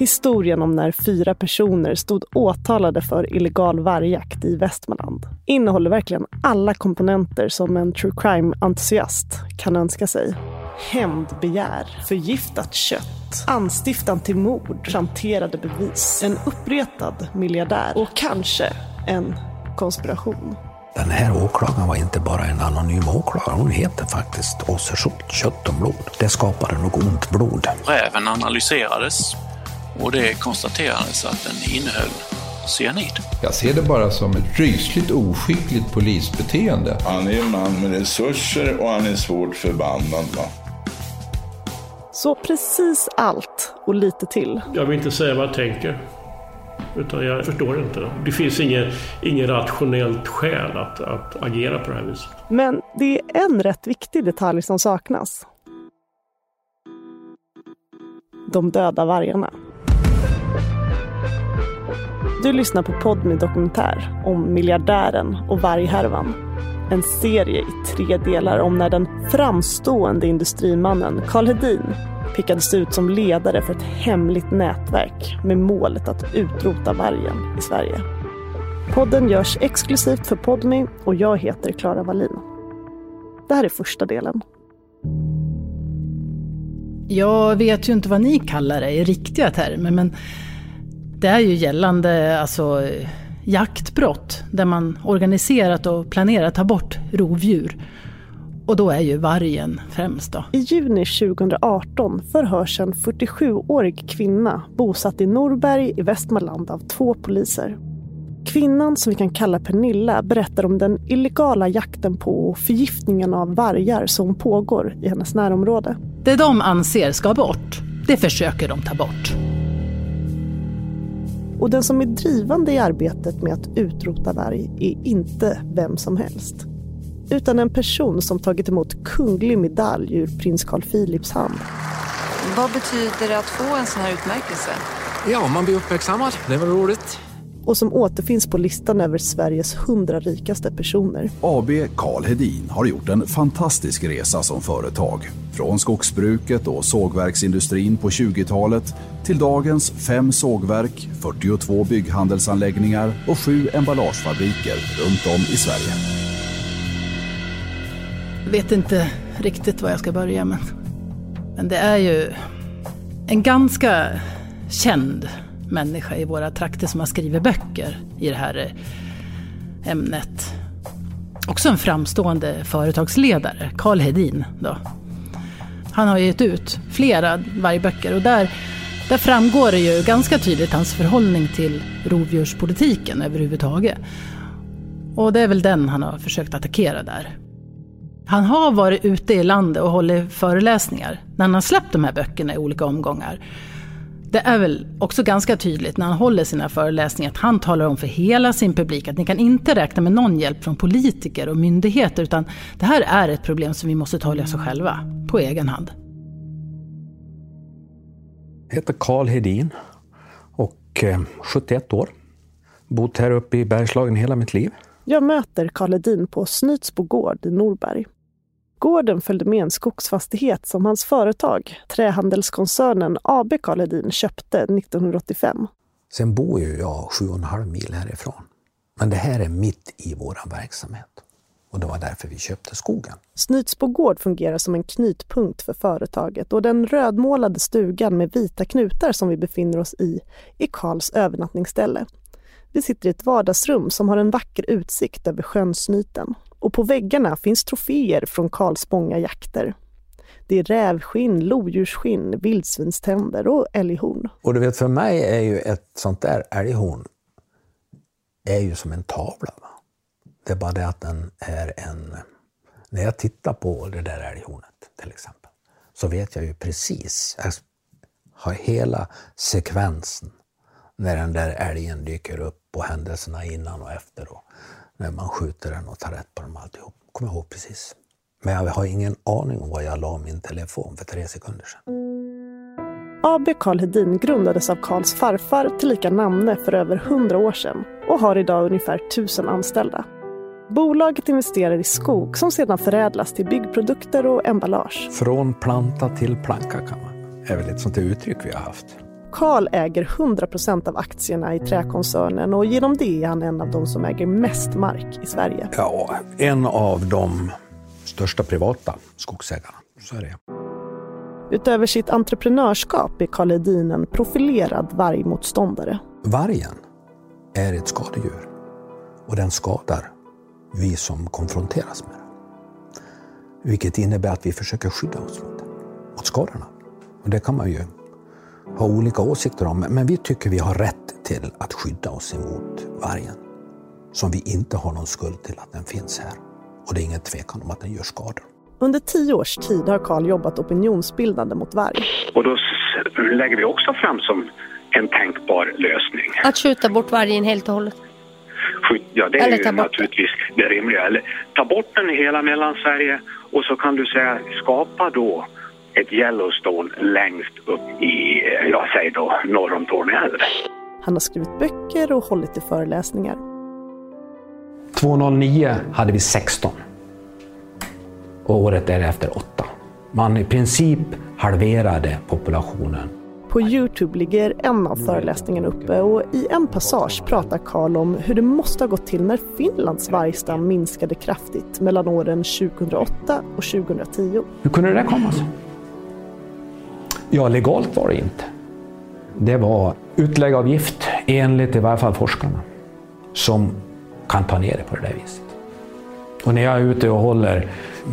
Historien om när fyra personer stod åtalade för illegal vargjakt i Västmanland innehåller verkligen alla komponenter som en true crime-entusiast kan önska sig. Hämndbegär, förgiftat kött, anstiftan till mord, chanterade bevis, en uppretad miljardär och kanske en konspiration. Den här åklagaren var inte bara en anonym åklagare, hon heter faktiskt Åse Schult, kött och blod. Det skapade nog ont blod. Räven analyserades och det konstaterades att den innehöll cyanid. Jag ser det bara som ett rysligt oskickligt polisbeteende. Han är en man med resurser och han är svårt förbannad. Va? Så precis allt och lite till. Jag vill inte säga vad jag tänker. Utan jag förstår inte. Det finns inget, inget rationellt skäl att, att agera på det här viset. Men det är en rätt viktig detalj som saknas. De döda vargarna. Du lyssnar på Podmi Dokumentär om miljardären och varghärvan. En serie i tre delar om när den framstående industrimannen Karl Hedin pekades ut som ledare för ett hemligt nätverk med målet att utrota vargen i Sverige. Podden görs exklusivt för Podmi och jag heter Klara Wallin. Det här är första delen. Jag vet ju inte vad ni kallar det i riktiga termer, men det är ju gällande alltså, jaktbrott där man organiserat och planerat ta bort rovdjur. Och då är ju vargen främst då. I juni 2018 förhörs en 47-årig kvinna bosatt i Norberg i Västmanland av två poliser. Kvinnan, som vi kan kalla Pernilla, berättar om den illegala jakten på och förgiftningen av vargar som pågår i hennes närområde. Det de anser ska bort, det försöker de ta bort. Och den som är drivande i arbetet med att utrota varg är inte vem som helst. Utan en person som tagit emot kunglig medalj ur prins Carl Philips hand. Vad betyder det att få en sån här utmärkelse? Ja, man blir uppmärksammad. Det var roligt. Och som återfinns på listan över Sveriges 100 rikaste personer. AB Karl Hedin har gjort en fantastisk resa som företag. Från skogsbruket och sågverksindustrin på 20-talet till dagens fem sågverk, 42 bygghandelsanläggningar och sju emballagefabriker runt om i Sverige. Jag vet inte riktigt var jag ska börja men, men det är ju en ganska känd människa i våra trakter som har skrivit böcker i det här eh, ämnet. Också en framstående företagsledare, Karl Hedin. Då. Han har gett ut flera vargböcker och där, där framgår det ju ganska tydligt hans förhållning till rovdjurspolitiken överhuvudtaget. Och det är väl den han har försökt attackera där. Han har varit ute i landet och hållit föreläsningar när han har släppt de här böckerna i olika omgångar. Det är väl också ganska tydligt när han håller sina föreläsningar att han talar om för hela sin publik att ni kan inte räkna med någon hjälp från politiker och myndigheter utan det här är ett problem som vi måste ta och lösa själva, på egen hand. Jag heter Karl Hedin och 71 år. Bott här uppe i Bergslagen hela mitt liv. Jag möter Karl Hedin på Snytsbo gård i Norberg. Gården följde med en skogsfastighet som hans företag, trähandelskoncernen AB Karl Hedin, köpte 1985. Sen bor ju jag sju och en halv mil härifrån. Men det här är mitt i vår verksamhet. Och det var därför vi köpte skogen. Snytsbo gård fungerar som en knutpunkt för företaget och den rödmålade stugan med vita knutar som vi befinner oss i är Karls övernattningsställe. Vi sitter i ett vardagsrum som har en vacker utsikt över sjön Snyten och på väggarna finns troféer från Karlspånga jakter. Det är rävskinn, lodjursskinn, vildsvinständer och älghorn. Och du vet, för mig är ju ett sånt där älghorn är ju som en tavla. Va? Det är bara det att den är en... När jag tittar på det där älghornet till exempel, så vet jag ju precis, jag har hela sekvensen när den där älgen dyker upp och händelserna innan och efter. Och när man skjuter den och tar rätt på dem alltihop. Kommer jag ihåg precis. Men jag har ingen aning om var jag la min telefon för tre sekunder sedan. AB Karl Hedin grundades av Karls farfar tillika namne för över 100 år sedan och har idag ungefär 1000 anställda. Bolaget investerar i skog som sedan förädlas till byggprodukter och emballage. Från planta till planka kan man. Det är väl ett sånt uttryck vi har haft. Karl äger 100 procent av aktierna i träkoncernen och genom det är han en av de som äger mest mark i Sverige. Ja, en av de största privata skogsägarna. Så är det. Utöver sitt entreprenörskap är Karl Hedin en profilerad vargmotståndare. Vargen är ett skadedjur och den skadar vi som konfronteras med den. Vilket innebär att vi försöker skydda oss mot, mot skadorna. Och det kan man ju ha olika åsikter om, men vi tycker vi har rätt till att skydda oss emot vargen. Som vi inte har någon skuld till att den finns här. Och det är ingen tvekan om att den gör skador. Under tio års tid har Karl jobbat opinionsbildande mot varg. Och då lägger vi också fram som en tänkbar lösning. Att skjuta bort vargen helt och hållet? Ja, det är ju naturligtvis det rimliga. Eller ta bort den i hela Mellansverige och så kan du säga skapa då ett Yellowstone längst upp i, jag säger då, norr om Torneälven. Han har skrivit böcker och hållit i föreläsningar. 2009 hade vi 16 och året därefter 8. Man i princip halverade populationen. På Youtube ligger en av föreläsningarna uppe och i en passage pratar Karl om hur det måste ha gått till när Finlands vargstam minskade kraftigt mellan åren 2008 och 2010. Hur kunde det komma sig? Ja, legalt var det inte. Det var utläggavgift, enligt i varje fall forskarna, som kan ta ner det på det där viset. Och när jag är ute och håller,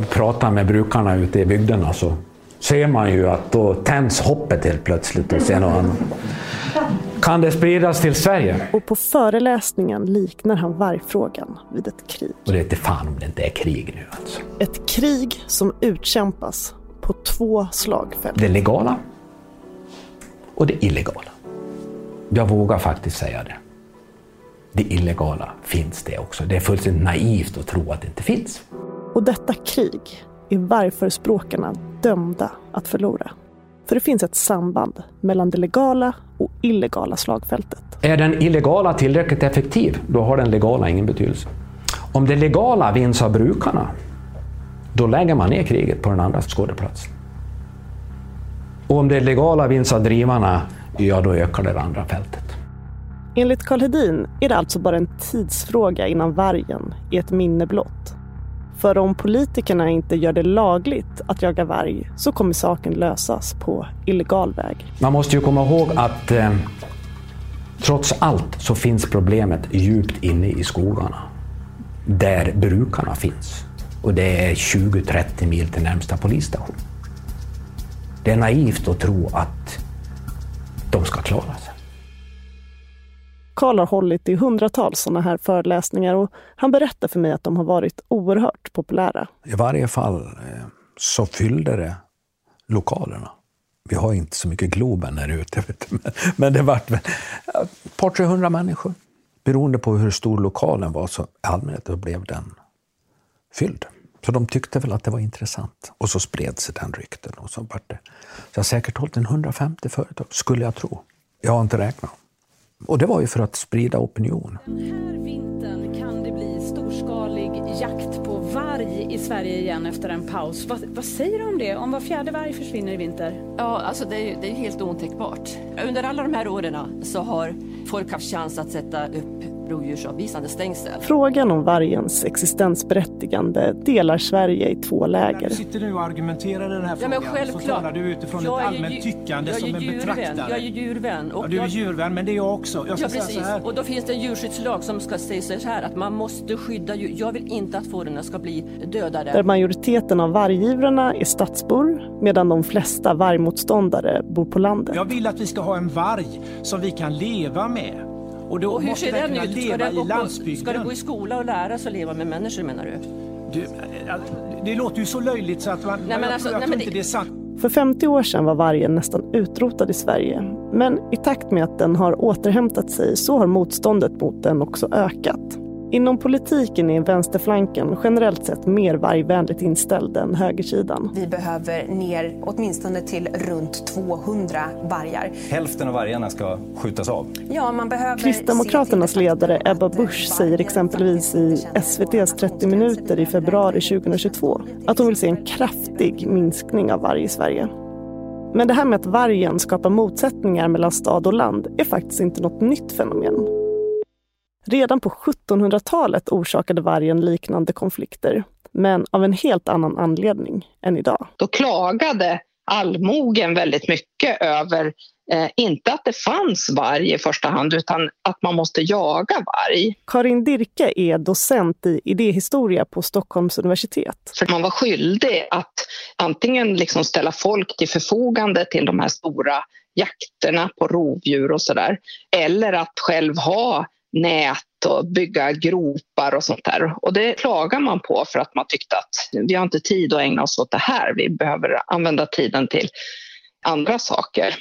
pratar med brukarna ute i bygderna så ser man ju att då tänds hoppet helt plötsligt och ser något annat. Kan det spridas till Sverige? Och på föreläsningen liknar han vargfrågan vid ett krig. Och det är inte fan om det inte är krig nu alltså. Ett krig som utkämpas på två slagfält. Det legala och det illegala. Jag vågar faktiskt säga det. Det illegala finns det också. Det är fullständigt naivt att tro att det inte finns. Och detta krig är vargförespråkarna dömda att förlora. För det finns ett samband mellan det legala och illegala slagfältet. Är den illegala tillräckligt effektiv, då har den legala ingen betydelse. Om det legala vinns av brukarna, då lägger man ner kriget på den andra skådeplatsen. Och om det legala vinns av drivarna, ja då ökar det, andra fältet. Enligt Karl Hedin är det alltså bara en tidsfråga innan vargen är ett minne blott. För om politikerna inte gör det lagligt att jaga varg så kommer saken lösas på illegal väg. Man måste ju komma ihåg att eh, trots allt så finns problemet djupt inne i skogarna. Där brukarna finns. Och det är 20-30 mil till närmsta polisstation. Det är naivt att tro att de ska klara sig. Karl har hållit i hundratals sådana här föreläsningar och han berättar för mig att de har varit oerhört populära. I varje fall eh, så fyllde det lokalerna. Vi har inte så mycket Globen här ute, men det var ett par, tre hundra människor. Beroende på hur stor lokalen var så allmänhet blev den fylld. Så de tyckte väl att det var intressant. Och så spred sig den rykten. Och så var det. Så jag har säkert hållit en 150 företag, skulle jag tro. Jag har inte räknat. Och det var ju för att sprida opinion. Den här vintern kan det bli storskalig jakt på varg i Sverige igen efter en paus. Vad, vad säger du om det? Om var fjärde varg försvinner i vinter? Ja, alltså det är, det är helt otänkbart. Under alla de här åren så har folk haft chans att sätta upp rovdjursavvisande stängsel. Frågan om vargens existensberättigande delar Sverige i två läger. När du sitter nu och argumenterar i den här frågan ja, men så talar du utifrån ett allmänt tyckande som en betraktare. Jag är djurvän. Och ja, du är djurvän, men det är jag också. Jag ja, precis. Och då finns det en djurskyddslag som ska säga så här att man måste skydda djur. Jag vill inte att fåren ska bli dödade. Där majoriteten av vargivrarna är stadsbor medan de flesta vargmotståndare bor på landet. Jag vill att vi ska ha en varg som vi kan leva med. Och då och hur måste ser den ut? Leva ska, i landsbygden. ska du gå i skola och lära sig att leva med människor menar du? du det låter ju så löjligt så att man, nej, men alltså, jag nej, tror inte det är sant. För 50 år sedan var vargen nästan utrotad i Sverige. Men i takt med att den har återhämtat sig så har motståndet mot den också ökat. Inom politiken är vänsterflanken generellt sett mer vargvänligt inställd än högersidan. Vi behöver ner åtminstone till runt 200 vargar. Hälften av vargarna ska skjutas av. Ja, man behöver Kristdemokraternas ledare Ebba Busch säger exempelvis i SVTs 30 minuter i februari 2022 att hon vill se en kraftig minskning av varg i Sverige. Men det här med att vargen skapar motsättningar mellan stad och land är faktiskt inte något nytt fenomen. Redan på 1700-talet orsakade vargen liknande konflikter, men av en helt annan anledning än idag. Då klagade allmogen väldigt mycket över, eh, inte att det fanns varg i första hand, utan att man måste jaga varg. Karin Dirke är docent i idéhistoria på Stockholms universitet. För man var skyldig att antingen liksom ställa folk till förfogande till de här stora jakterna på rovdjur och sådär, eller att själv ha nät och bygga gropar och sånt där. Och det klagar man på för att man tyckte att vi har inte tid att ägna oss åt det här. Vi behöver använda tiden till andra saker.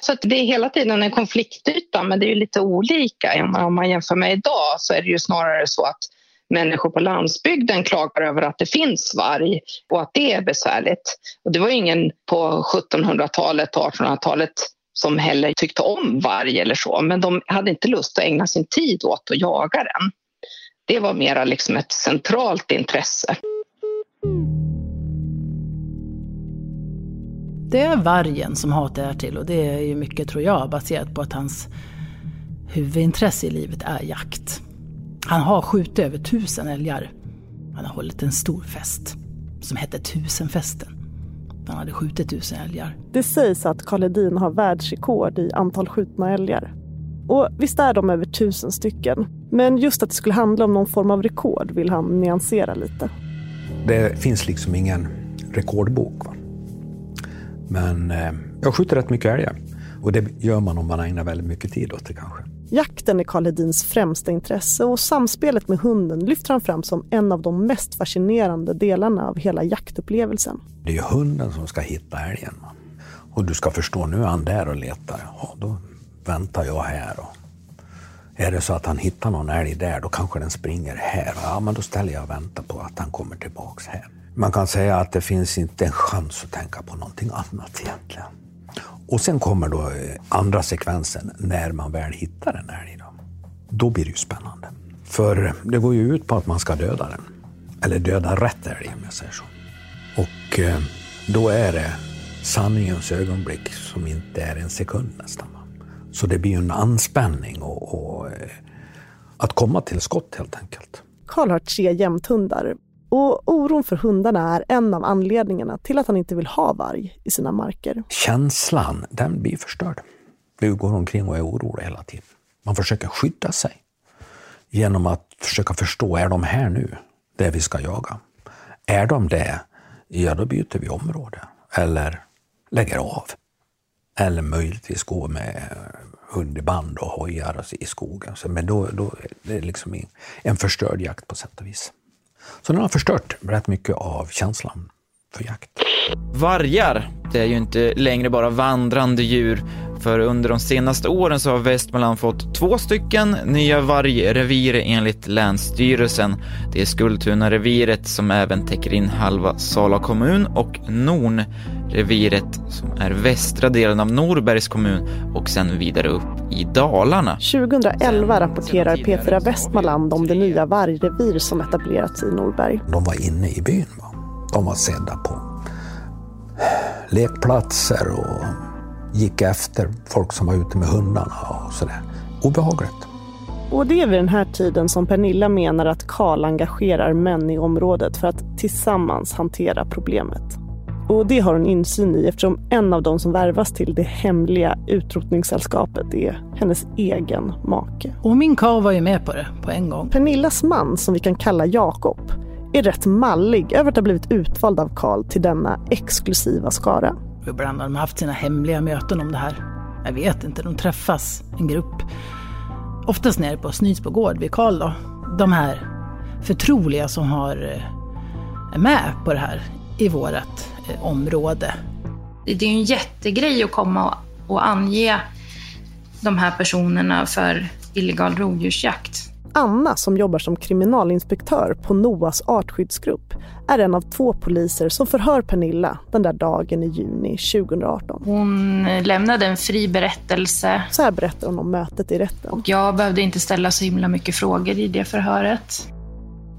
Så det är hela tiden en konfliktyta, men det är ju lite olika. Om man jämför med idag så är det ju snarare så att människor på landsbygden klagar över att det finns varg och att det är besvärligt. Och det var ingen på 1700-talet och 1800-talet som heller tyckte om varg eller så, men de hade inte lust att ägna sin tid åt att jaga den. Det var mera liksom ett centralt intresse. Det är vargen som hatet är till och det är ju mycket, tror jag, baserat på att hans huvudintresse i livet är jakt. Han har skjutit över tusen älgar. Han har hållit en stor fest som hette Tusenfesten. Han hade skjutit tusen älgar. Det sägs att Karl Hedin har världsrekord i antal skjutna älgar. Och visst är de över tusen stycken. Men just att det skulle handla om någon form av rekord vill han nyansera lite. Det finns liksom ingen rekordbok. Va? Men eh, jag skjuter rätt mycket älgar. Och det gör man om man ägnar väldigt mycket tid åt det kanske. Jakten är Karl Hedins främsta intresse och samspelet med hunden lyfter han fram som en av de mest fascinerande delarna av hela jaktupplevelsen. Det är ju hunden som ska hitta älgen. Och du ska förstå, nu är han där och letar. Ja, då väntar jag här. Och är det så att han hittar någon älg där, då kanske den springer här. Ja, men då ställer jag och väntar på att han kommer tillbaks här. Man kan säga att det finns inte en chans att tänka på någonting annat egentligen. Och sen kommer då eh, andra sekvensen när man väl hittar en älg. Då, då blir det ju spännande. För det går ju ut på att man ska döda den. Eller döda rätt älg om jag säger så. Och eh, då är det sanningens ögonblick som inte är en sekund nästan. Så det blir ju en anspänning och, och eh, att komma till skott helt enkelt. Karl har tre jämthundar och oron för hundarna är en av anledningarna till att han inte vill ha varg i sina marker. Känslan, den blir förstörd. Du går omkring och är orolig hela tiden. Man försöker skydda sig genom att försöka förstå, är de här nu, det vi ska jaga? Är de det, ja då byter vi område. Eller lägger av. Eller möjligtvis går med hund i band och hojar i skogen. Men då, då är det liksom en förstörd jakt på sätt och vis. Så den har förstört rätt mycket av känslan för jakt. Vargar, det är ju inte längre bara vandrande djur. För under de senaste åren så har Västmanland fått två stycken nya vargrevir enligt Länsstyrelsen. Det är Skultuna-reviret som även täcker in halva Sala kommun och Norn. Nornreviret som är västra delen av Norbergs kommun och sen vidare upp i Dalarna. 2011 rapporterar P4 Västmanland om det nya vargrevir som etablerats i Norberg. De var inne i byn. De var sedda på lekplatser och gick efter folk som var ute med hundarna och sådär. Obehagligt. Och det är vid den här tiden som Pernilla menar att Karl engagerar män i området för att tillsammans hantera problemet. Och det har hon insyn i eftersom en av de som värvas till det hemliga utrotningssällskapet är hennes egen make. Och min karl var ju med på det på en gång. Pernillas man, som vi kan kalla Jakob, är rätt mallig över att ha blivit utvald av Karl till denna exklusiva skara. Ibland har de haft sina hemliga möten om det här. Jag vet inte, de träffas, en grupp. Oftast nere på Snydsbo gård vid Karl då. De här förtroliga som har, eh, är med på det här i vårt eh, område. Det är ju en jättegrej att komma och ange de här personerna för illegal rovdjursjakt. Anna som jobbar som kriminalinspektör på NOAs artskyddsgrupp är en av två poliser som förhör Pernilla den där dagen i juni 2018. Hon lämnade en fri berättelse. Så här berättar hon om mötet i rätten. Och jag behövde inte ställa så himla mycket frågor i det förhöret.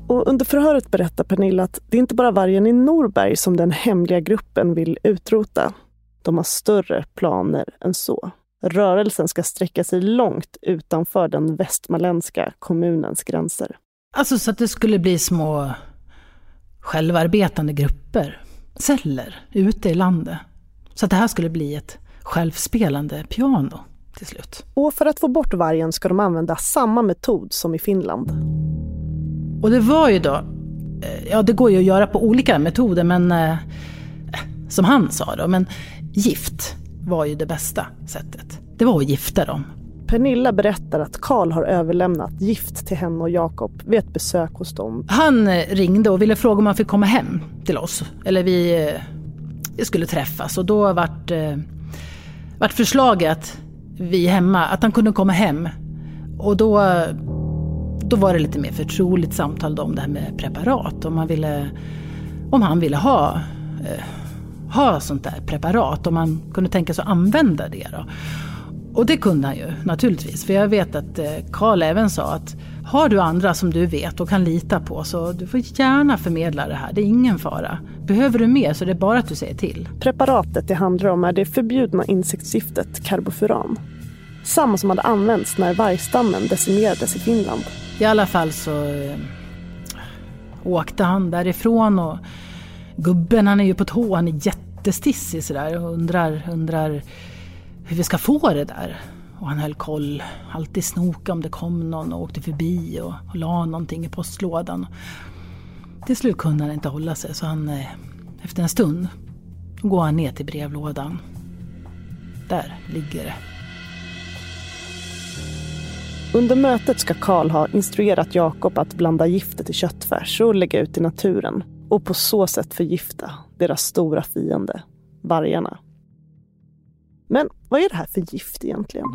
Och under förhöret berättar Pernilla att det är inte bara vargen i Norberg som den hemliga gruppen vill utrota. De har större planer än så. Rörelsen ska sträcka sig långt utanför den västmanländska kommunens gränser. Alltså så att det skulle bli små självarbetande grupper, celler, ute i landet. Så att det här skulle bli ett självspelande piano till slut. Och för att få bort vargen ska de använda samma metod som i Finland. Och det var ju då, eh, ja det går ju att göra på olika metoder men eh, som han sa då, men gift var ju det bästa sättet. Det var att gifta dem. Pernilla berättar att Karl har överlämnat gift till henne och Jakob vid ett besök hos dem. Han eh, ringde och ville fråga om han fick komma hem till oss. Eller vi, eh, vi skulle träffas och då vart, vart förslaget vi hemma, att han kunde komma hem. Och då, då var det lite mer förtroligt samtal om det här med preparat. Om, man ville, om han ville ha eh, ha sånt där preparat, om man kunde tänka sig att använda det. Då. Och det kunde han ju naturligtvis, för jag vet att eh, Karl även sa att har du andra som du vet och kan lita på så du får gärna förmedla det här, det är ingen fara. Behöver du mer så är det bara att du säger till. Preparatet det handlar om är det förbjudna insektsgiftet karbofuran. Samma som hade använts när vargstammen decimerades i Finland. I alla fall så eh, åkte han därifrån och gubben han är ju på tå, han är jättestissig sådär och undrar, undrar hur vi ska få det där. Och han höll koll, alltid snoka om det kom någon och åkte förbi och, och la någonting i postlådan. Till slut kunde han inte hålla sig så han, eh, efter en stund, går han ner till brevlådan. Där ligger det. Under mötet ska Karl ha instruerat Jakob att blanda giftet i köttfärs och lägga ut i naturen och på så sätt förgifta deras stora fiende, vargarna. Men vad är det här för gift egentligen?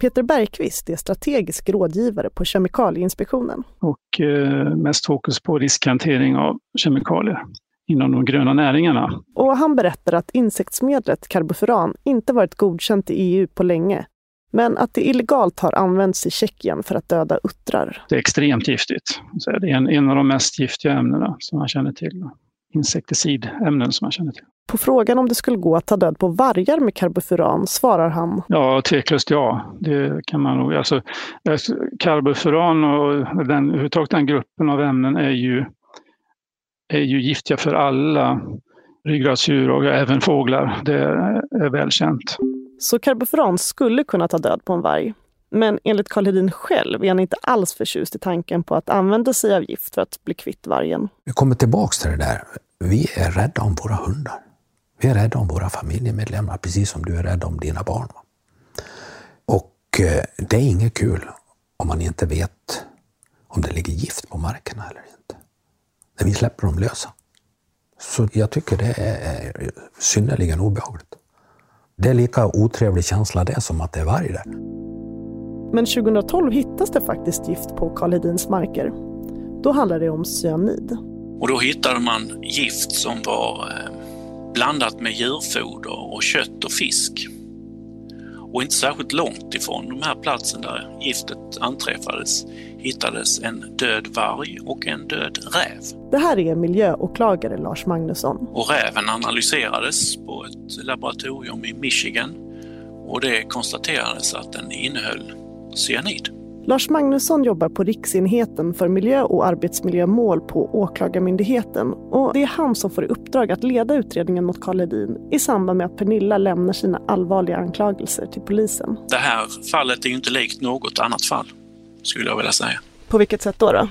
Peter Bergqvist är strategisk rådgivare på Kemikalieinspektionen. Och eh, mest fokus på riskhantering av kemikalier inom de gröna näringarna. Och han berättar att insektsmedlet karbofuran inte varit godkänt i EU på länge, men att det illegalt har använts i Tjeckien för att döda uttrar. Det är extremt giftigt. det är en, en av de mest giftiga ämnena som man känner till. Insekticidämnen som man känner till. På frågan om det skulle gå att ta död på vargar med karbofuran svarar han. Ja, tveklöst ja. Det kan man nog. Alltså, karbofuran och den, överhuvudtaget den gruppen av ämnen är ju, är ju giftiga för alla ryggradsdjur och även fåglar. Det är välkänt. Så karbofuran skulle kunna ta död på en varg. Men enligt Karl Hedin själv är han inte alls förtjust i tanken på att använda sig av gift för att bli kvitt vargen. Vi kommer tillbaks till det där. Vi är rädda om våra hundar. Vi är rädda om våra familjemedlemmar, precis som du är rädd om dina barn. Och eh, det är inget kul om man inte vet om det ligger gift på markerna eller inte. När vi släpper dem lösa. Så jag tycker det är synnerligen obehagligt. Det är lika otrevlig känsla det som att det är varg där. Men 2012 hittas det faktiskt gift på Karl Hedins marker. Då handlar det om cyanid. Och då hittade man gift som var eh, blandat med djurfoder och kött och fisk. Och inte särskilt långt ifrån de här platsen där giftet anträffades hittades en död varg och en död räv. Det här är miljöåklagare Lars Magnusson. Och räven analyserades på ett laboratorium i Michigan och det konstaterades att den innehöll cyanid. Lars Magnusson jobbar på Riksenheten för miljö och arbetsmiljömål på Åklagarmyndigheten och det är han som får i uppdrag att leda utredningen mot Karl Hedin i samband med att Pernilla lämnar sina allvarliga anklagelser till polisen. Det här fallet är ju inte likt något annat fall, skulle jag vilja säga. På vilket sätt då? då?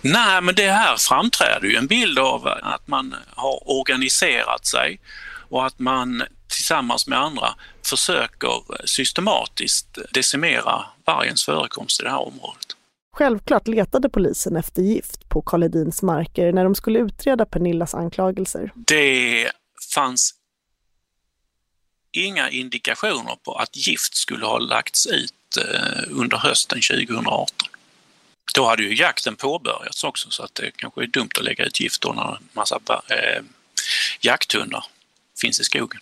Nej, men det här framträder ju en bild av att man har organiserat sig och att man tillsammans med andra försöker systematiskt decimera vargens förekomst i det här området. Självklart letade polisen efter gift på Karl Hedins marker när de skulle utreda Pernillas anklagelser. Det fanns inga indikationer på att gift skulle ha lagts ut under hösten 2018. Då hade ju jakten påbörjats också så att det kanske är dumt att lägga ut gift då när en massa eh, jakthundar finns i skogen.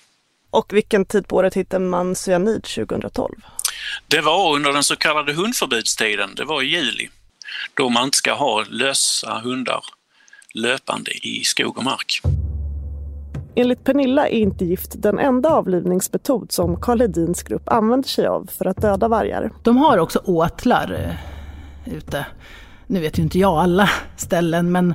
Och vilken tid på året hittade man cyanid 2012? Det var under den så kallade hundförbudstiden, det var i juli, då man inte ska ha lösa hundar löpande i skog och mark. Enligt Pernilla är inte gift den enda avlivningsmetod som Karl Hedins grupp använder sig av för att döda vargar. De har också åtlar eh, ute. Nu vet ju inte jag alla ställen, men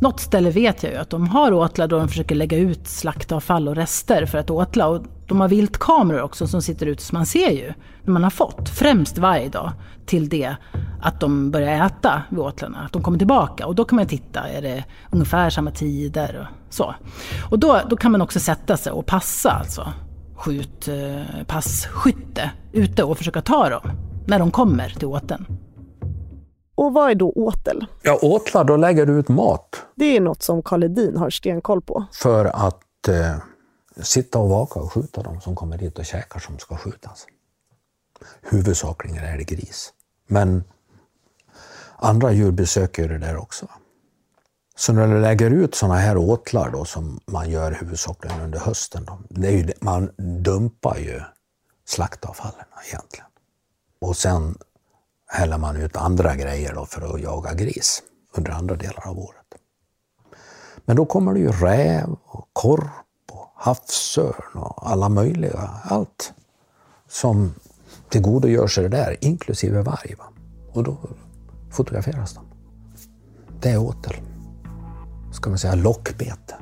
något ställe vet jag ju att de har åtlar då de försöker lägga ut slaktavfall och rester för att åtla. Och de har viltkameror också som sitter ute, så man ser ju när man har fått, främst varje dag, till det att de börjar äta vid åtlarna, att de kommer tillbaka. Och då kan man titta, är det ungefär samma tider och så. Och då, då kan man också sätta sig och passa, alltså skjut, eh, passkytte ute och försöka ta dem när de kommer till åteln. Och vad är då åtel? Ja, åtlar, då lägger du ut mat. Det är något som Karl Edin har stenkoll på. För att eh, sitta och vaka och skjuta dem som kommer dit och käkar som ska skjutas. Huvudsakligen är det gris. Men andra djur besöker det där också. Så när du lägger ut sådana här åtlar då, som man gör huvudsakligen under hösten, då, det är ju, man dumpar ju slaktavfallen egentligen. Och sen häller man ut andra grejer då för att jaga gris under andra delar av året. Men då kommer det ju räv, och korp, och havsörn och alla möjliga, allt som tillgodogör sig det där, inklusive varg. Va? Och då fotograferas de. Det är åtel. Ska man säga lockbete.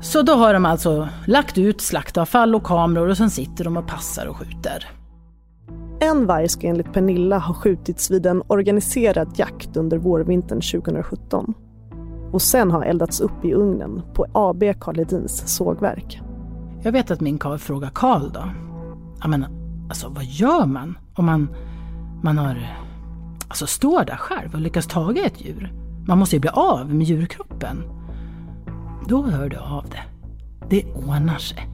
Så då har de alltså lagt ut slaktavfall och kameror och sen sitter de och passar och skjuter. En varg ska enligt Pernilla ha skjutits vid en organiserad jakt under vårvintern 2017 och sen ha eldats upp i ugnen på AB Karl Edins sågverk. Jag vet att min karl frågar Karl då. Jag menar, alltså vad gör man om man, man har, alltså står där själv och lyckas taga ett djur? Man måste ju bli av med djurkroppen. Då hör du av det. Det ordnar sig.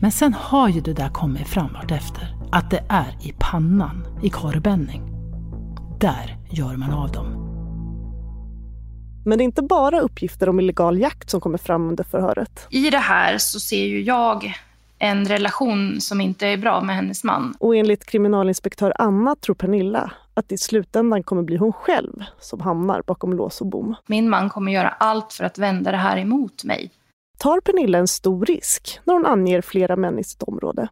Men sen har ju det där kommit fram vartefter att det är i pannan, i korvbänning. Där gör man av dem. Men det är inte bara uppgifter om illegal jakt som kommer fram under förhöret. I det här så ser ju jag en relation som inte är bra med hennes man. Och enligt kriminalinspektör Anna tror Pernilla att det i slutändan kommer bli hon själv som hamnar bakom lås och bom. Min man kommer göra allt för att vända det här emot mig. Tar Pernilla en stor risk när hon anger flera män i sitt område?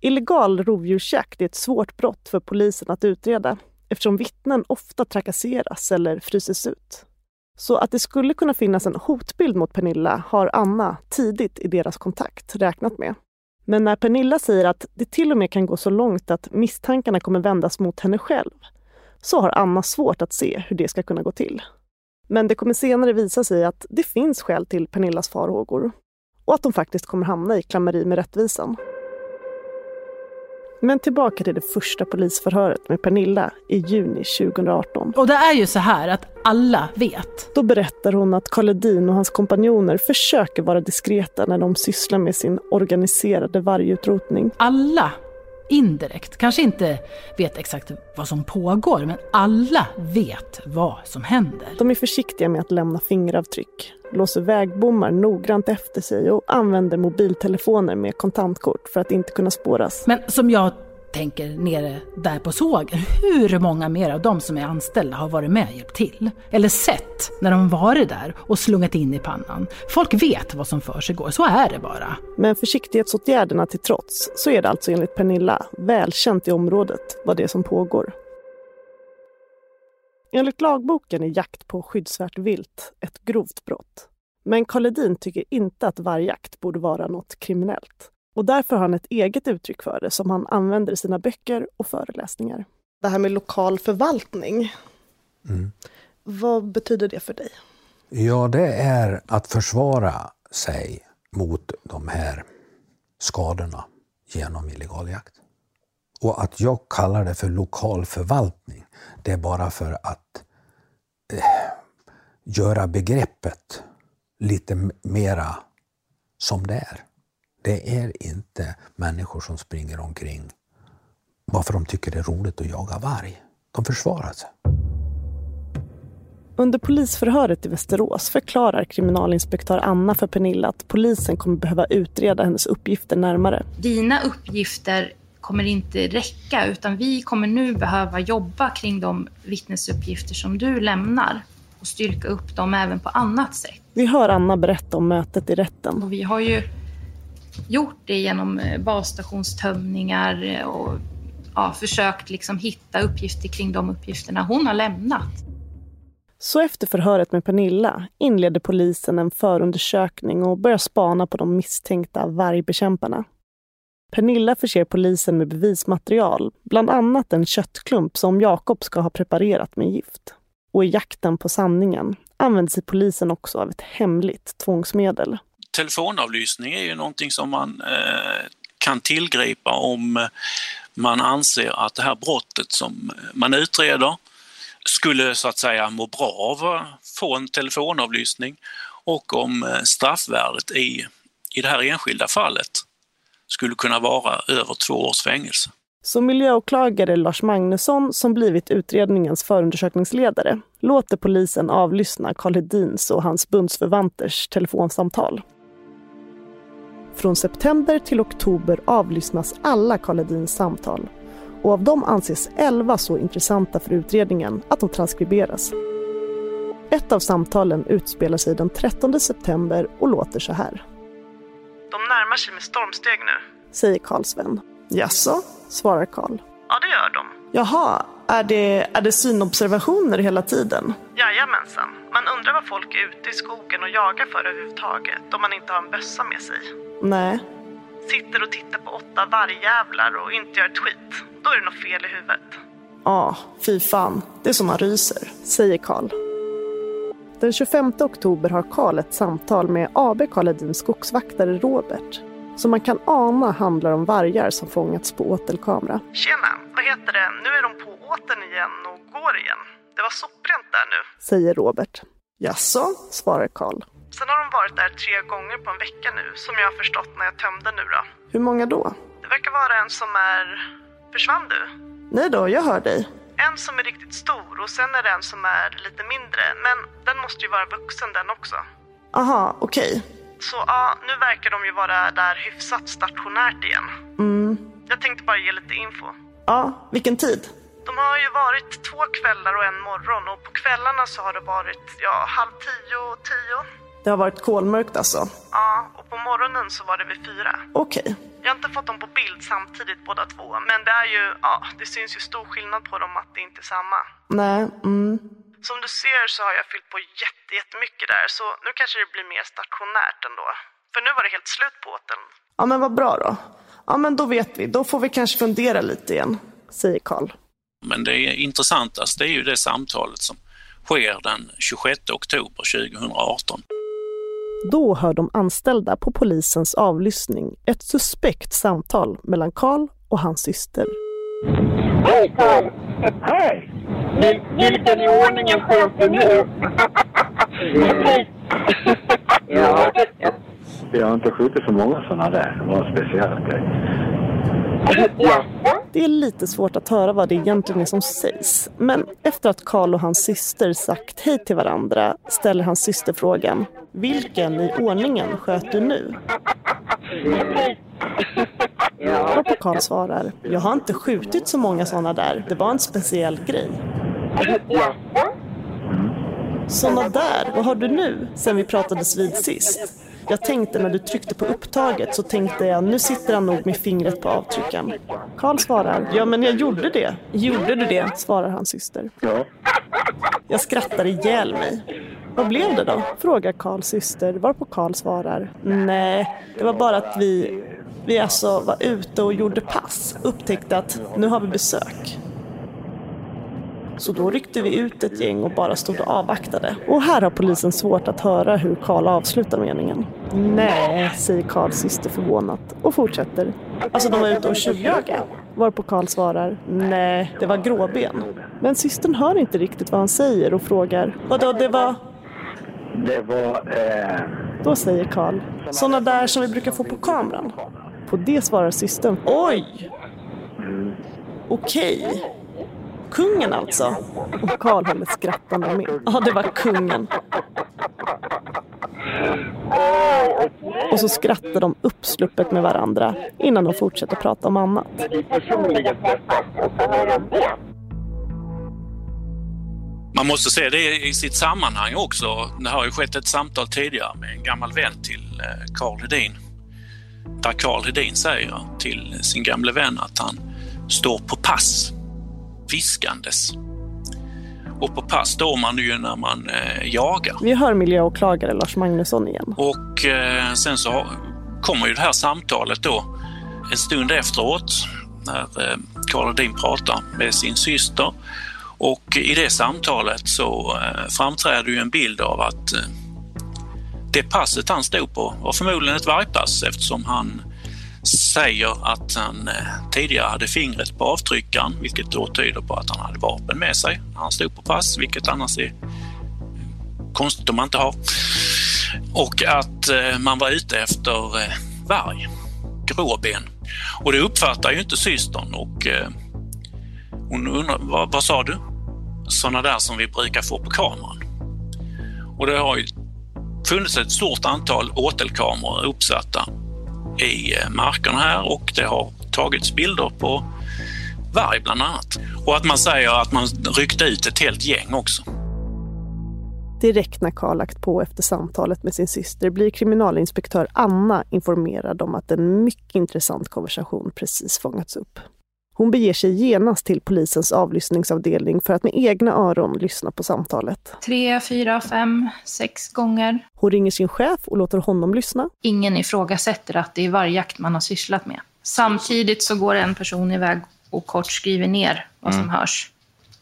Illegal rovdjursjakt är ett svårt brott för polisen att utreda eftersom vittnen ofta trakasseras eller fryses ut. Så att det skulle kunna finnas en hotbild mot Pernilla har Anna tidigt i deras kontakt räknat med. Men när Pernilla säger att det till och med kan gå så långt att misstankarna kommer vändas mot henne själv, så har Anna svårt att se hur det ska kunna gå till. Men det kommer senare visa sig att det finns skäl till Pernillas farhågor och att de faktiskt kommer hamna i klammeri med rättvisan. Men tillbaka till det första polisförhöret med Pernilla i juni 2018. Och det är ju så här att alla vet. Då berättar hon att Karl Edin och hans kompanjoner försöker vara diskreta när de sysslar med sin organiserade vargutrotning. Alla indirekt, kanske inte vet exakt vad som pågår, men alla vet vad som händer. De är försiktiga med att lämna fingeravtryck, låser vägbommar noggrant efter sig och använder mobiltelefoner med kontantkort för att inte kunna spåras. Men som jag tänker nere där på sågen, hur många mer av de som är anställda har varit med och hjälpt till? Eller sett när de varit där och slungat in i pannan? Folk vet vad som för sig går, så är det bara. Men försiktighetsåtgärderna till trots så är det alltså enligt Pernilla välkänt i området vad det är som pågår. Enligt lagboken är jakt på skyddsvärt vilt ett grovt brott. Men Karl Edin tycker inte att vargjakt borde vara något kriminellt. Och därför har han ett eget uttryck för det som han använder i sina böcker och föreläsningar. Det här med lokal förvaltning. Mm. Vad betyder det för dig? Ja, det är att försvara sig mot de här skadorna genom illegal jakt. Och att jag kallar det för lokal förvaltning, det är bara för att eh, göra begreppet lite mera som det är. Det är inte människor som springer omkring bara för de tycker det är roligt att jaga varg. De försvarar sig. Under polisförhöret i Västerås förklarar kriminalinspektör Anna för Pernilla att polisen kommer behöva utreda hennes uppgifter närmare. Dina uppgifter kommer inte räcka utan vi kommer nu behöva jobba kring de vittnesuppgifter som du lämnar och styrka upp dem även på annat sätt. Vi hör Anna berätta om mötet i rätten. Och vi har ju gjort det genom eh, basstationstömningar eh, och ja, försökt liksom hitta uppgifter kring de uppgifterna hon har lämnat. Så efter förhöret med Pernilla inleder polisen en förundersökning och börjar spana på de misstänkta vargbekämparna. Pernilla förser polisen med bevismaterial, bland annat en köttklump som Jakob ska ha preparerat med gift. Och i jakten på sanningen använder sig polisen också av ett hemligt tvångsmedel. Telefonavlyssning är ju någonting som man eh, kan tillgripa om eh, man anser att det här brottet som eh, man utreder skulle så att säga må bra av att få en telefonavlyssning och om straffvärdet i, i det här enskilda fallet skulle kunna vara över två års fängelse. Så miljöåklagare Lars Magnusson, som blivit utredningens förundersökningsledare, låter polisen avlyssna Karl Hedins och hans bundsförvanters telefonsamtal. Från september till oktober avlyssnas alla Karl Hedins samtal och av dem anses 11 så intressanta för utredningen att de transkriberas. Ett av samtalen utspelar sig den 13 september och låter så här. De närmar sig med stormsteg nu, säger Karls vän. Jaså, svarar Karl. Ja, det gör de. Jaha, är det, är det synobservationer hela tiden? Jajamensan. Man undrar vad folk är ute i skogen och jagar för överhuvudtaget om man inte har en bössa med sig. Nej. Sitter och tittar på åtta vargjävlar och inte gör ett skit. Då är det något fel i huvudet. Ja, fy fan. Det är som man ryser, säger Karl. Den 25 oktober har Karl ett samtal med AB Karl Hedins skogsvaktare Robert som man kan ana handlar om vargar som fångats på åtelkamera. Tjena, vad heter det? Nu är de på åten igen och går igen. Det var soprent där nu. Säger Robert. Jaså, svarar Karl. Sen har de varit där tre gånger på en vecka nu, som jag har förstått när jag tömde nu då. Hur många då? Det verkar vara en som är... Försvann du? Nej då, jag hör dig. En som är riktigt stor och sen är det en som är lite mindre. Men den måste ju vara vuxen den också. Aha, okej. Okay. Så ja, nu verkar de ju vara där hyfsat stationärt igen. Mm. Jag tänkte bara ge lite info. Ja, vilken tid? De har ju varit två kvällar och en morgon och på kvällarna så har det varit ja, halv tio och tio. Det har varit kolmörkt alltså? Ja, och på morgonen så var det vid fyra. Okej. Okay. Jag har inte fått dem på bild samtidigt båda två, men det är ju, ja, det syns ju stor skillnad på dem att det inte är samma. Nej, mm. Som du ser så har jag fyllt på jätte, jättemycket där, så nu kanske det blir mer stationärt ändå. För nu var det helt slut på åten. Ja, men vad bra då. Ja, men då vet vi. Då får vi kanske fundera lite igen, säger Karl. Men det intressantast det är ju det samtalet som sker den 26 oktober 2018. Då hör de anställda på polisens avlyssning ett suspekt samtal mellan Karl och hans syster. Hej Karl! Hej! Vil vilken i ordningen sköt du nu? ja, jag har inte skjutit så många sådana där. Det var speciellt. Det är lite svårt att höra vad det egentligen är som sägs. Men efter att Karl och hans syster sagt hej till varandra ställer hans syster frågan Vilken i ordningen sköt du nu? Varpå Karl svarar Jag har inte skjutit så många sådana där. Det var en speciell grej. Såna där, vad har du nu sen vi pratades vid sist? Jag tänkte när du tryckte på upptaget så tänkte jag nu sitter han nog med fingret på avtryckaren. Karl svarar, ja men jag gjorde det. Gjorde du det? svarar hans syster. Ja. Jag skrattar ihjäl mig. Vad blev det då? frågar Karls syster varpå Karl svarar, nej, det var bara att vi, vi alltså var ute och gjorde pass, upptäckte att nu har vi besök. Så då ryckte vi ut ett gäng och bara stod och avvaktade. Och här har polisen svårt att höra hur Karl avslutar meningen. Nej, säger Karls syster förvånat och fortsätter. Alltså de var ute och tjuvjagade. Varpå Karl svarar, nej, det var gråben. Men systern hör inte riktigt vad han säger och frågar, vadå, det var... Det var... Eh... Då säger Karl, sådana där som vi brukar få på kameran. På det svarar systern, oj! Mm. Okej. Kungen alltså? Och Karl håller skrattande med. Ja, det var kungen. Och så skrattar de uppsluppet med varandra innan de fortsätter prata om annat. Man måste se det i sitt sammanhang också. Det har ju skett ett samtal tidigare med en gammal vän till Karl eh, Hedin. Där Karl Hedin säger till sin gamle vän att han står på pass, viskandes. Och på pass står man ju när man eh, jagar. Vi hör miljöåklagare Lars Magnusson igen. Och eh, sen så kommer ju det här samtalet då en stund efteråt när eh, Karl Hedin pratar med sin syster och i det samtalet så eh, framträder ju en bild av att eh, det passet han stod på var förmodligen ett vargpass eftersom han säger att han eh, tidigare hade fingret på avtryckaren, vilket då tyder på att han hade vapen med sig när han stod på pass, vilket annars är konstigt om man inte har. Och att eh, man var ute efter eh, varg, gråben. Och det uppfattar ju inte systern och hon undrar, vad, vad sa du? Sådana där som vi brukar få på kameran. Och det har ju funnits ett stort antal åtelkameror uppsatta i eh, markerna här och det har tagits bilder på varg bland annat. Och att man säger att man ryckte ut ett helt gäng också. Direkt när Karl lagt på efter samtalet med sin syster blir kriminalinspektör Anna informerad om att en mycket intressant konversation precis fångats upp. Hon beger sig genast till polisens avlyssningsavdelning för att med egna öron lyssna på samtalet. Tre, fyra, fem, sex gånger. Hon ringer sin chef och låter honom lyssna. Ingen ifrågasätter att det är vargjakt man har sysslat med. Samtidigt så går en person iväg och kort skriver ner vad som mm. hörs.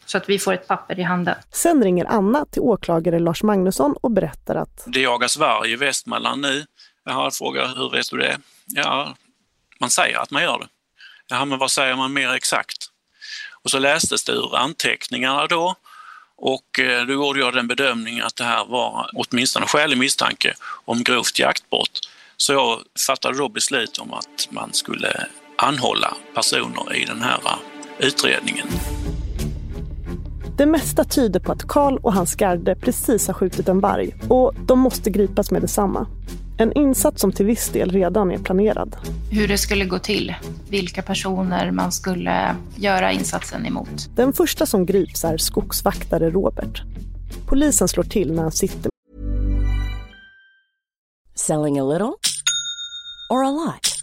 Så att vi får ett papper i handen. Sen ringer Anna till åklagare Lars Magnusson och berättar att det jagas varg i Västmanland nu. Jag har frågat hur vet du det? Ja, man säger att man gör det. Ja, men vad säger man mer exakt? Och så lästes det ur anteckningarna då och eh, då gjorde jag den bedömningen att det här var åtminstone skälig misstanke om grovt jaktbrott. Så jag fattade då beslut om att man skulle anhålla personer i den här eh, utredningen. Det mesta tyder på att Karl och hans garde precis har skjutit en varg och de måste gripas med detsamma. En insats som till viss del redan är planerad. Hur det skulle gå till, vilka personer man skulle göra insatsen emot. Den första som grips är skogsvaktare Robert. Polisen slår till när han sitter. Selling a little or a lot?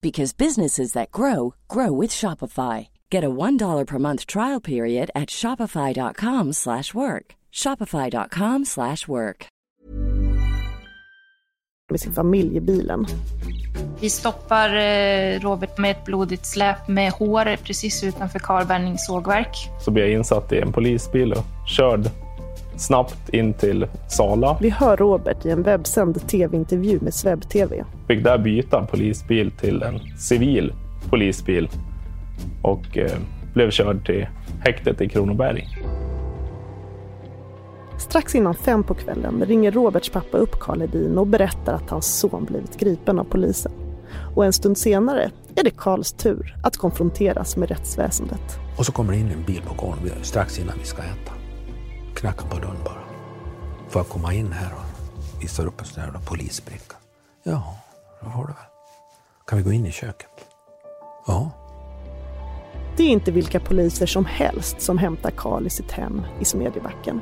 because businesses that grow grow with Shopify. Get a $1 per month trial period at shopify.com/work. shopify.com/work. Med sin familj i bilen. Vi stoppar eh, Robert med ett blodigt släp med hår precis utanför Karlbergnings sågverk. Så blir jag insatt i en polisbil och körd snabbt in till Sala. Vi hör Robert i en webbsänd tv-intervju med Sveb TV. Fick där byta polisbil till en civil polisbil och eh, blev körd till häktet i Kronoberg. Strax innan fem på kvällen ringer Roberts pappa upp Karl Edin och berättar att hans son blivit gripen av polisen. Och en stund senare är det Karls tur att konfronteras med rättsväsendet. Och så kommer det in en bil på gården strax innan vi ska äta knackar på dörren bara. Får jag komma in här och visar upp en sån här polisbricka? Ja, det får du väl. Kan vi gå in i köket? Ja. Det är inte vilka poliser som helst som hämtar Karl i sitt hem i Smedjebacken.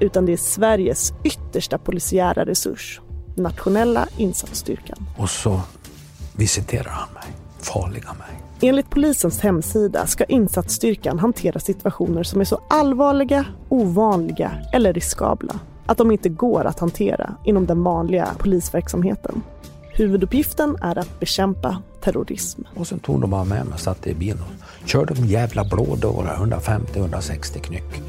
Utan det är Sveriges yttersta polisiära resurs, Nationella insatsstyrkan. Och så visiterar han mig, farliga mig. Enligt polisens hemsida ska insatsstyrkan hantera situationer som är så allvarliga, ovanliga eller riskabla att de inte går att hantera inom den vanliga polisverksamheten. Huvuduppgiften är att bekämpa terrorism. Och sen tog de bara med mig och satte i bilen och körde de jävla blådårar 150-160 knyck.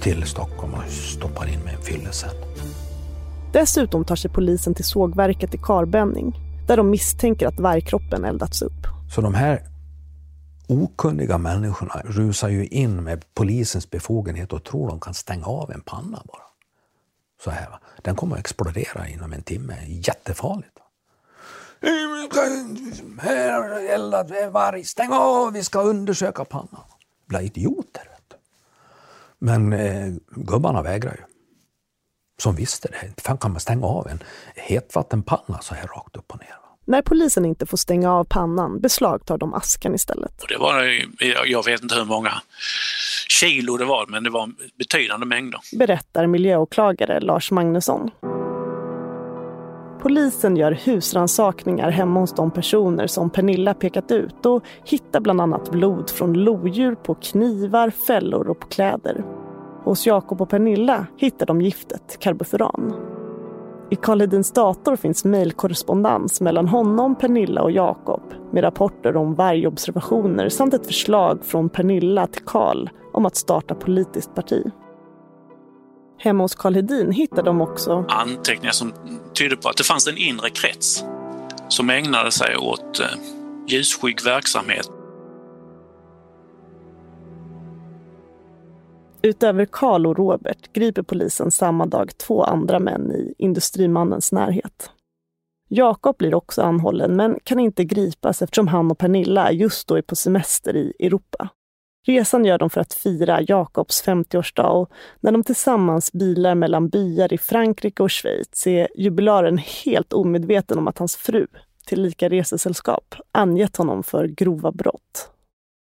till Stockholm och stoppar in med en fyllecell. Dessutom tar sig polisen till sågverket i Karbenning där de misstänker att vargkroppen eldats upp. Så de här okunniga människorna rusar ju in med polisens befogenhet och tror de kan stänga av en panna bara. Så här, Den kommer att explodera inom en timme. Jättefarligt. Här har det eldat varg. Stäng av, vi ska undersöka pannan. Blir idioter. Men eh, gubbarna vägrar ju. Som visste det. Fan kan man stänga av en hetvattenpanna så här rakt upp och ner? När polisen inte får stänga av pannan beslagtar de askan istället. Det var, jag vet inte hur många kilo det var, men det var betydande mängder. Berättar miljöåklagare Lars Magnusson. Polisen gör husransakningar hemma hos de personer som Pernilla pekat ut och hittar bland annat blod från lodjur på knivar, fällor och på kläder. Hos Jakob och Pernilla hittar de giftet karbofuran. I Karl Hedins dator finns mejlkorrespondens mellan honom, Pernilla och Jakob med rapporter om vargobservationer samt ett förslag från Pernilla till Karl om att starta politiskt parti. Hemma hos Karl Hedin hittar de också anteckningar som tydde på att det fanns en inre krets som ägnade sig åt eh, ljusskygg verksamhet. Utöver Karl och Robert griper polisen samma dag två andra män i industrimannens närhet. Jakob blir också anhållen men kan inte gripas eftersom han och Pernilla just då är på semester i Europa. Resan gör de för att fira Jakobs 50-årsdag och när de tillsammans bilar mellan byar i Frankrike och Schweiz är jubilaren helt omedveten om att hans fru, tillika resesällskap, angett honom för grova brott.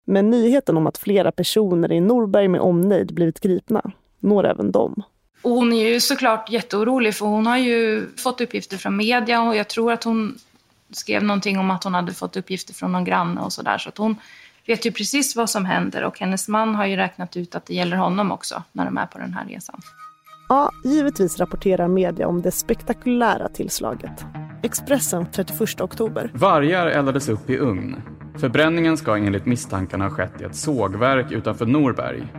Men nyheten om att flera personer i Norberg med omnejd blivit gripna når även dem. hon är ju såklart jätteorolig för hon har ju fått uppgifter från media och jag tror att hon skrev någonting om att hon hade fått uppgifter från någon granne och sådär. Så att hon vet ju precis vad som händer och hennes man har ju räknat ut att det gäller honom också när de är på den här resan. Ja, givetvis rapporterar media om det spektakulära tillslaget. Expressen 31 oktober. Vargar eldades upp i ugn. Förbränningen ska enligt misstankarna ha skett i ett sågverk utanför Norberg.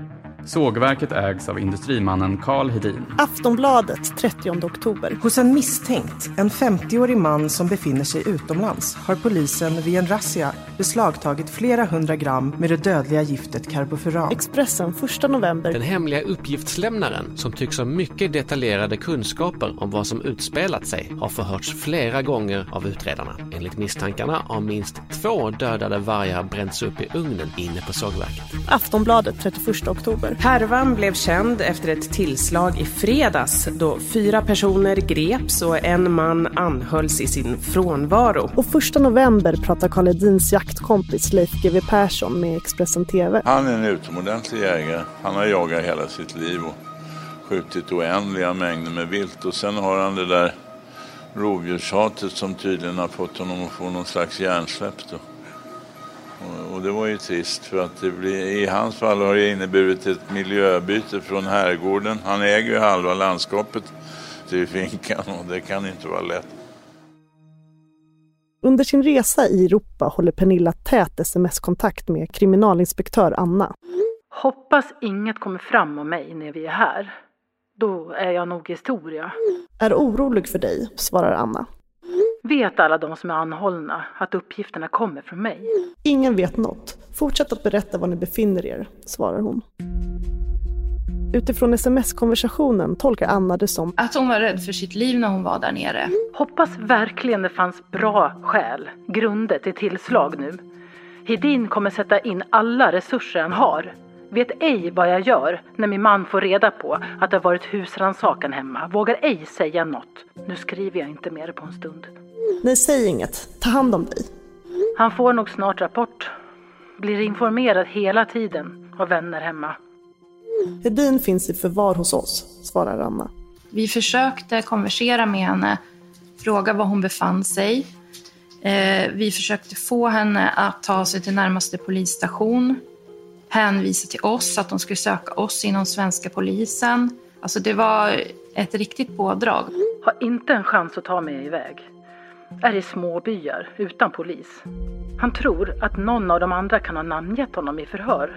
Sågverket ägs av industrimannen Karl Hedin. Aftonbladet 30 oktober. Hos en misstänkt, en 50-årig man som befinner sig utomlands, har polisen vid en razzia beslagtagit flera hundra gram med det dödliga giftet karbofuran. Expressen 1 november. Den hemliga uppgiftslämnaren, som tycks ha mycket detaljerade kunskaper om vad som utspelat sig, har förhörts flera gånger av utredarna. Enligt misstankarna har minst två dödade vargar bränts upp i ugnen inne på sågverket. Aftonbladet 31 oktober. Härvan blev känd efter ett tillslag i fredags då fyra personer greps och en man anhölls i sin frånvaro. Och första november pratar Karl Edins jaktkompis Leif GW Persson med Expressen TV. Han är en utomordentlig jägare. Han har jagat hela sitt liv och skjutit oändliga mängder med vilt och sen har han det där rovdjurshatet som tydligen har fått honom att få någon slags hjärnsläpp. Då. Och det var ju trist för att det blir, i hans fall har det inneburit ett miljöbyte från herrgården. Han äger ju halva landskapet till finkan och det kan inte vara lätt. Under sin resa i Europa håller Pernilla tät sms-kontakt med kriminalinspektör Anna. Hoppas inget kommer fram om mig när vi är här. Då är jag nog historia. Är orolig för dig, svarar Anna. Vet alla de som är anhållna att uppgifterna kommer från mig? Ingen vet något. Fortsätt att berätta var ni befinner er, svarar hon. Utifrån sms-konversationen tolkar Anna det som att hon var rädd för sitt liv när hon var där nere. Hoppas verkligen det fanns bra skäl, grunder till tillslag nu. Hedin kommer sätta in alla resurser han har. Vet ej vad jag gör när min man får reda på att det har varit husrannsakan hemma. Vågar ej säga något. Nu skriver jag inte mer på en stund. Nej, säg inget. Ta hand om dig. Han får nog snart rapport. Blir informerad hela tiden av vänner hemma. Hedin finns i förvar hos oss, svarar Anna. Vi försökte konversera med henne, fråga var hon befann sig. Eh, vi försökte få henne att ta sig till närmaste polisstation, hänvisa till oss, att de skulle söka oss inom svenska polisen. Alltså det var ett riktigt pådrag. Har inte en chans att ta mig iväg är i småbyar utan polis. Han tror att någon av de andra kan ha namngett honom i förhör.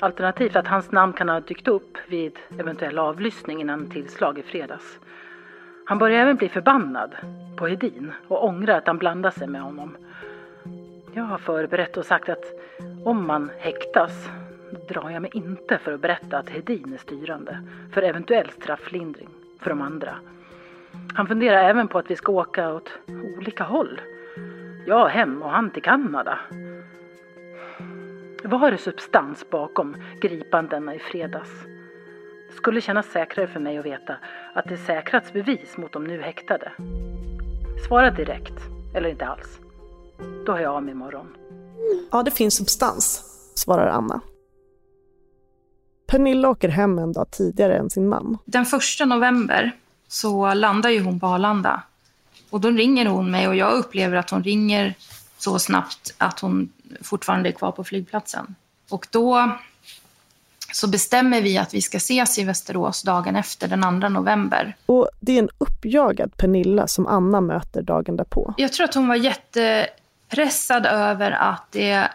Alternativt att hans namn kan ha dykt upp vid eventuell avlyssning innan tillslag i fredags. Han börjar även bli förbannad på Hedin och ångrar att han blandar sig med honom. Jag har förberett och sagt att om man häktas drar jag mig inte för att berätta att Hedin är styrande för eventuell strafflindring för de andra. Han funderar även på att vi ska åka åt olika håll. Jag hem och han till Kanada. Var det substans bakom gripandena i fredags? Det skulle kännas säkrare för mig att veta att det säkrats bevis mot de nu häktade. Svara direkt, eller inte alls. Då hör jag av mig imorgon. Ja, det finns substans, svarar Anna. Pernilla åker hem en dag tidigare än sin man. Den första november så landar ju hon på Arlanda. Och då ringer hon mig och jag upplever att hon ringer så snabbt att hon fortfarande är kvar på flygplatsen. Och då så bestämmer vi att vi ska ses i Västerås dagen efter, den 2 november. Och det är en uppjagad Pernilla som Anna möter dagen därpå. Jag tror att hon var jättepressad över att det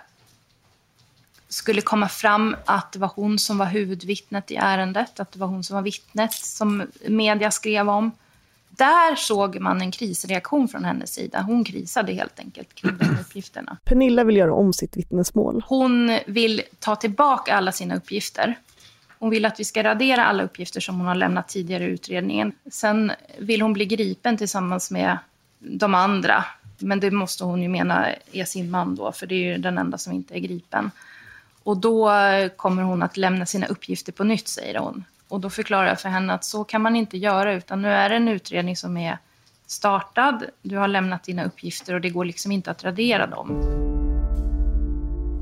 skulle komma fram att det var hon som var huvudvittnet i ärendet, att det var hon som var vittnet som media skrev om. Där såg man en krisreaktion från hennes sida. Hon krisade helt enkelt kring de uppgifterna. Pernilla vill göra om sitt vittnesmål. Hon vill ta tillbaka alla sina uppgifter. Hon vill att vi ska radera alla uppgifter som hon har lämnat tidigare i utredningen. Sen vill hon bli gripen tillsammans med de andra. Men det måste hon ju mena är sin man då, för det är ju den enda som inte är gripen. Och då kommer hon att lämna sina uppgifter på nytt, säger hon. Och då förklarar jag för henne att så kan man inte göra, utan nu är det en utredning som är startad. Du har lämnat dina uppgifter och det går liksom inte att radera dem.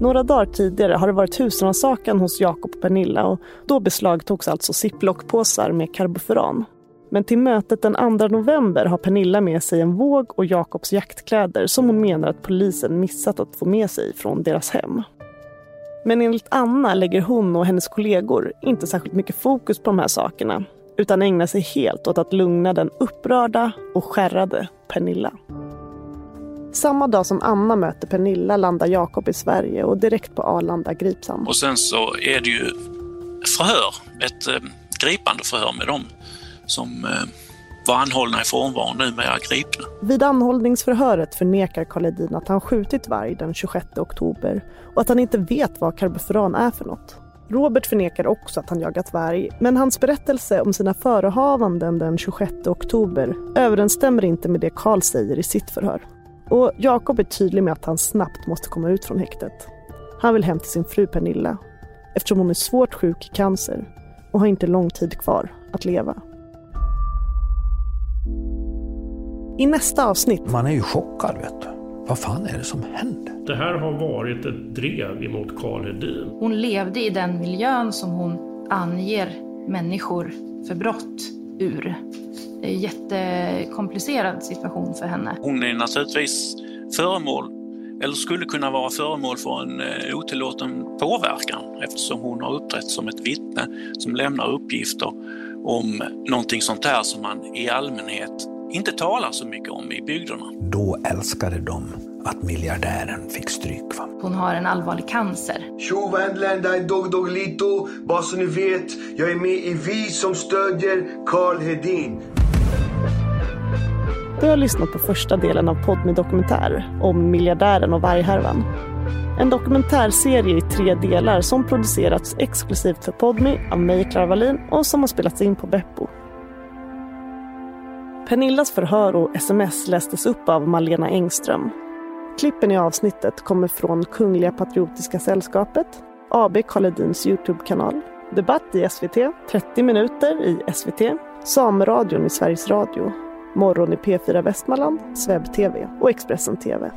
Några dagar tidigare har det varit husrannsakan hos Jakob och Pernilla och då beslagtogs alltså ziplockpåsar med karbofuran. Men till mötet den 2 november har Pernilla med sig en våg och Jakobs jaktkläder som hon menar att polisen missat att få med sig från deras hem. Men enligt Anna lägger hon och hennes kollegor inte särskilt mycket fokus på de här sakerna utan ägnar sig helt åt att lugna den upprörda och skärrade Pernilla. Samma dag som Anna möter Pernilla landar Jakob i Sverige och direkt på Arlanda grips han. Och sen så är det ju förhör, ett eh, gripande förhör med dem som eh, var anhållna i frånvaron, numera gripna. Vid anhållningsförhöret förnekar Karl att han skjutit varg den 26 oktober och att han inte vet vad karbofuran är för något. Robert förnekar också att han jagat varg, men hans berättelse om sina förehavanden den 26 oktober överensstämmer inte med det Karl säger i sitt förhör. Och Jakob är tydlig med att han snabbt måste komma ut från häktet. Han vill hem till sin fru Pernilla eftersom hon är svårt sjuk i cancer och har inte lång tid kvar att leva. I nästa avsnitt... Man är ju chockad, vet du. Vad fan är det som händer? Det här har varit ett drev emot Karl Hedin. Hon levde i den miljön som hon anger människor för brott ur. Det är en jättekomplicerad situation för henne. Hon är naturligtvis föremål, eller skulle kunna vara föremål för en eh, otillåten påverkan eftersom hon har uppträtt som ett vittne som lämnar uppgifter om någonting sånt här som man i allmänhet inte talar så mycket om i bygderna. Då älskade de att miljardären fick stryk. Va? Hon har en allvarlig cancer. Tjo det är Dog Doglito. Bara så ni vet, jag är med i Vi som stödjer Karl Hedin. Du har lyssnat på första delen av Podmi Dokumentär om miljardären och varghärvan. En dokumentärserie i tre delar som producerats exklusivt för Podmi av mig, Clara Wallin, och som har spelats in på Beppo. Pernillas förhör och sms lästes upp av Malena Engström. Klippen i avsnittet kommer från Kungliga Patriotiska Sällskapet, AB Karl Edins Youtube-kanal, Debatt i SVT, 30 minuter i SVT, Sameradion i Sveriges Radio, Morgon i P4 Västmanland, Sveb TV och Expressen TV.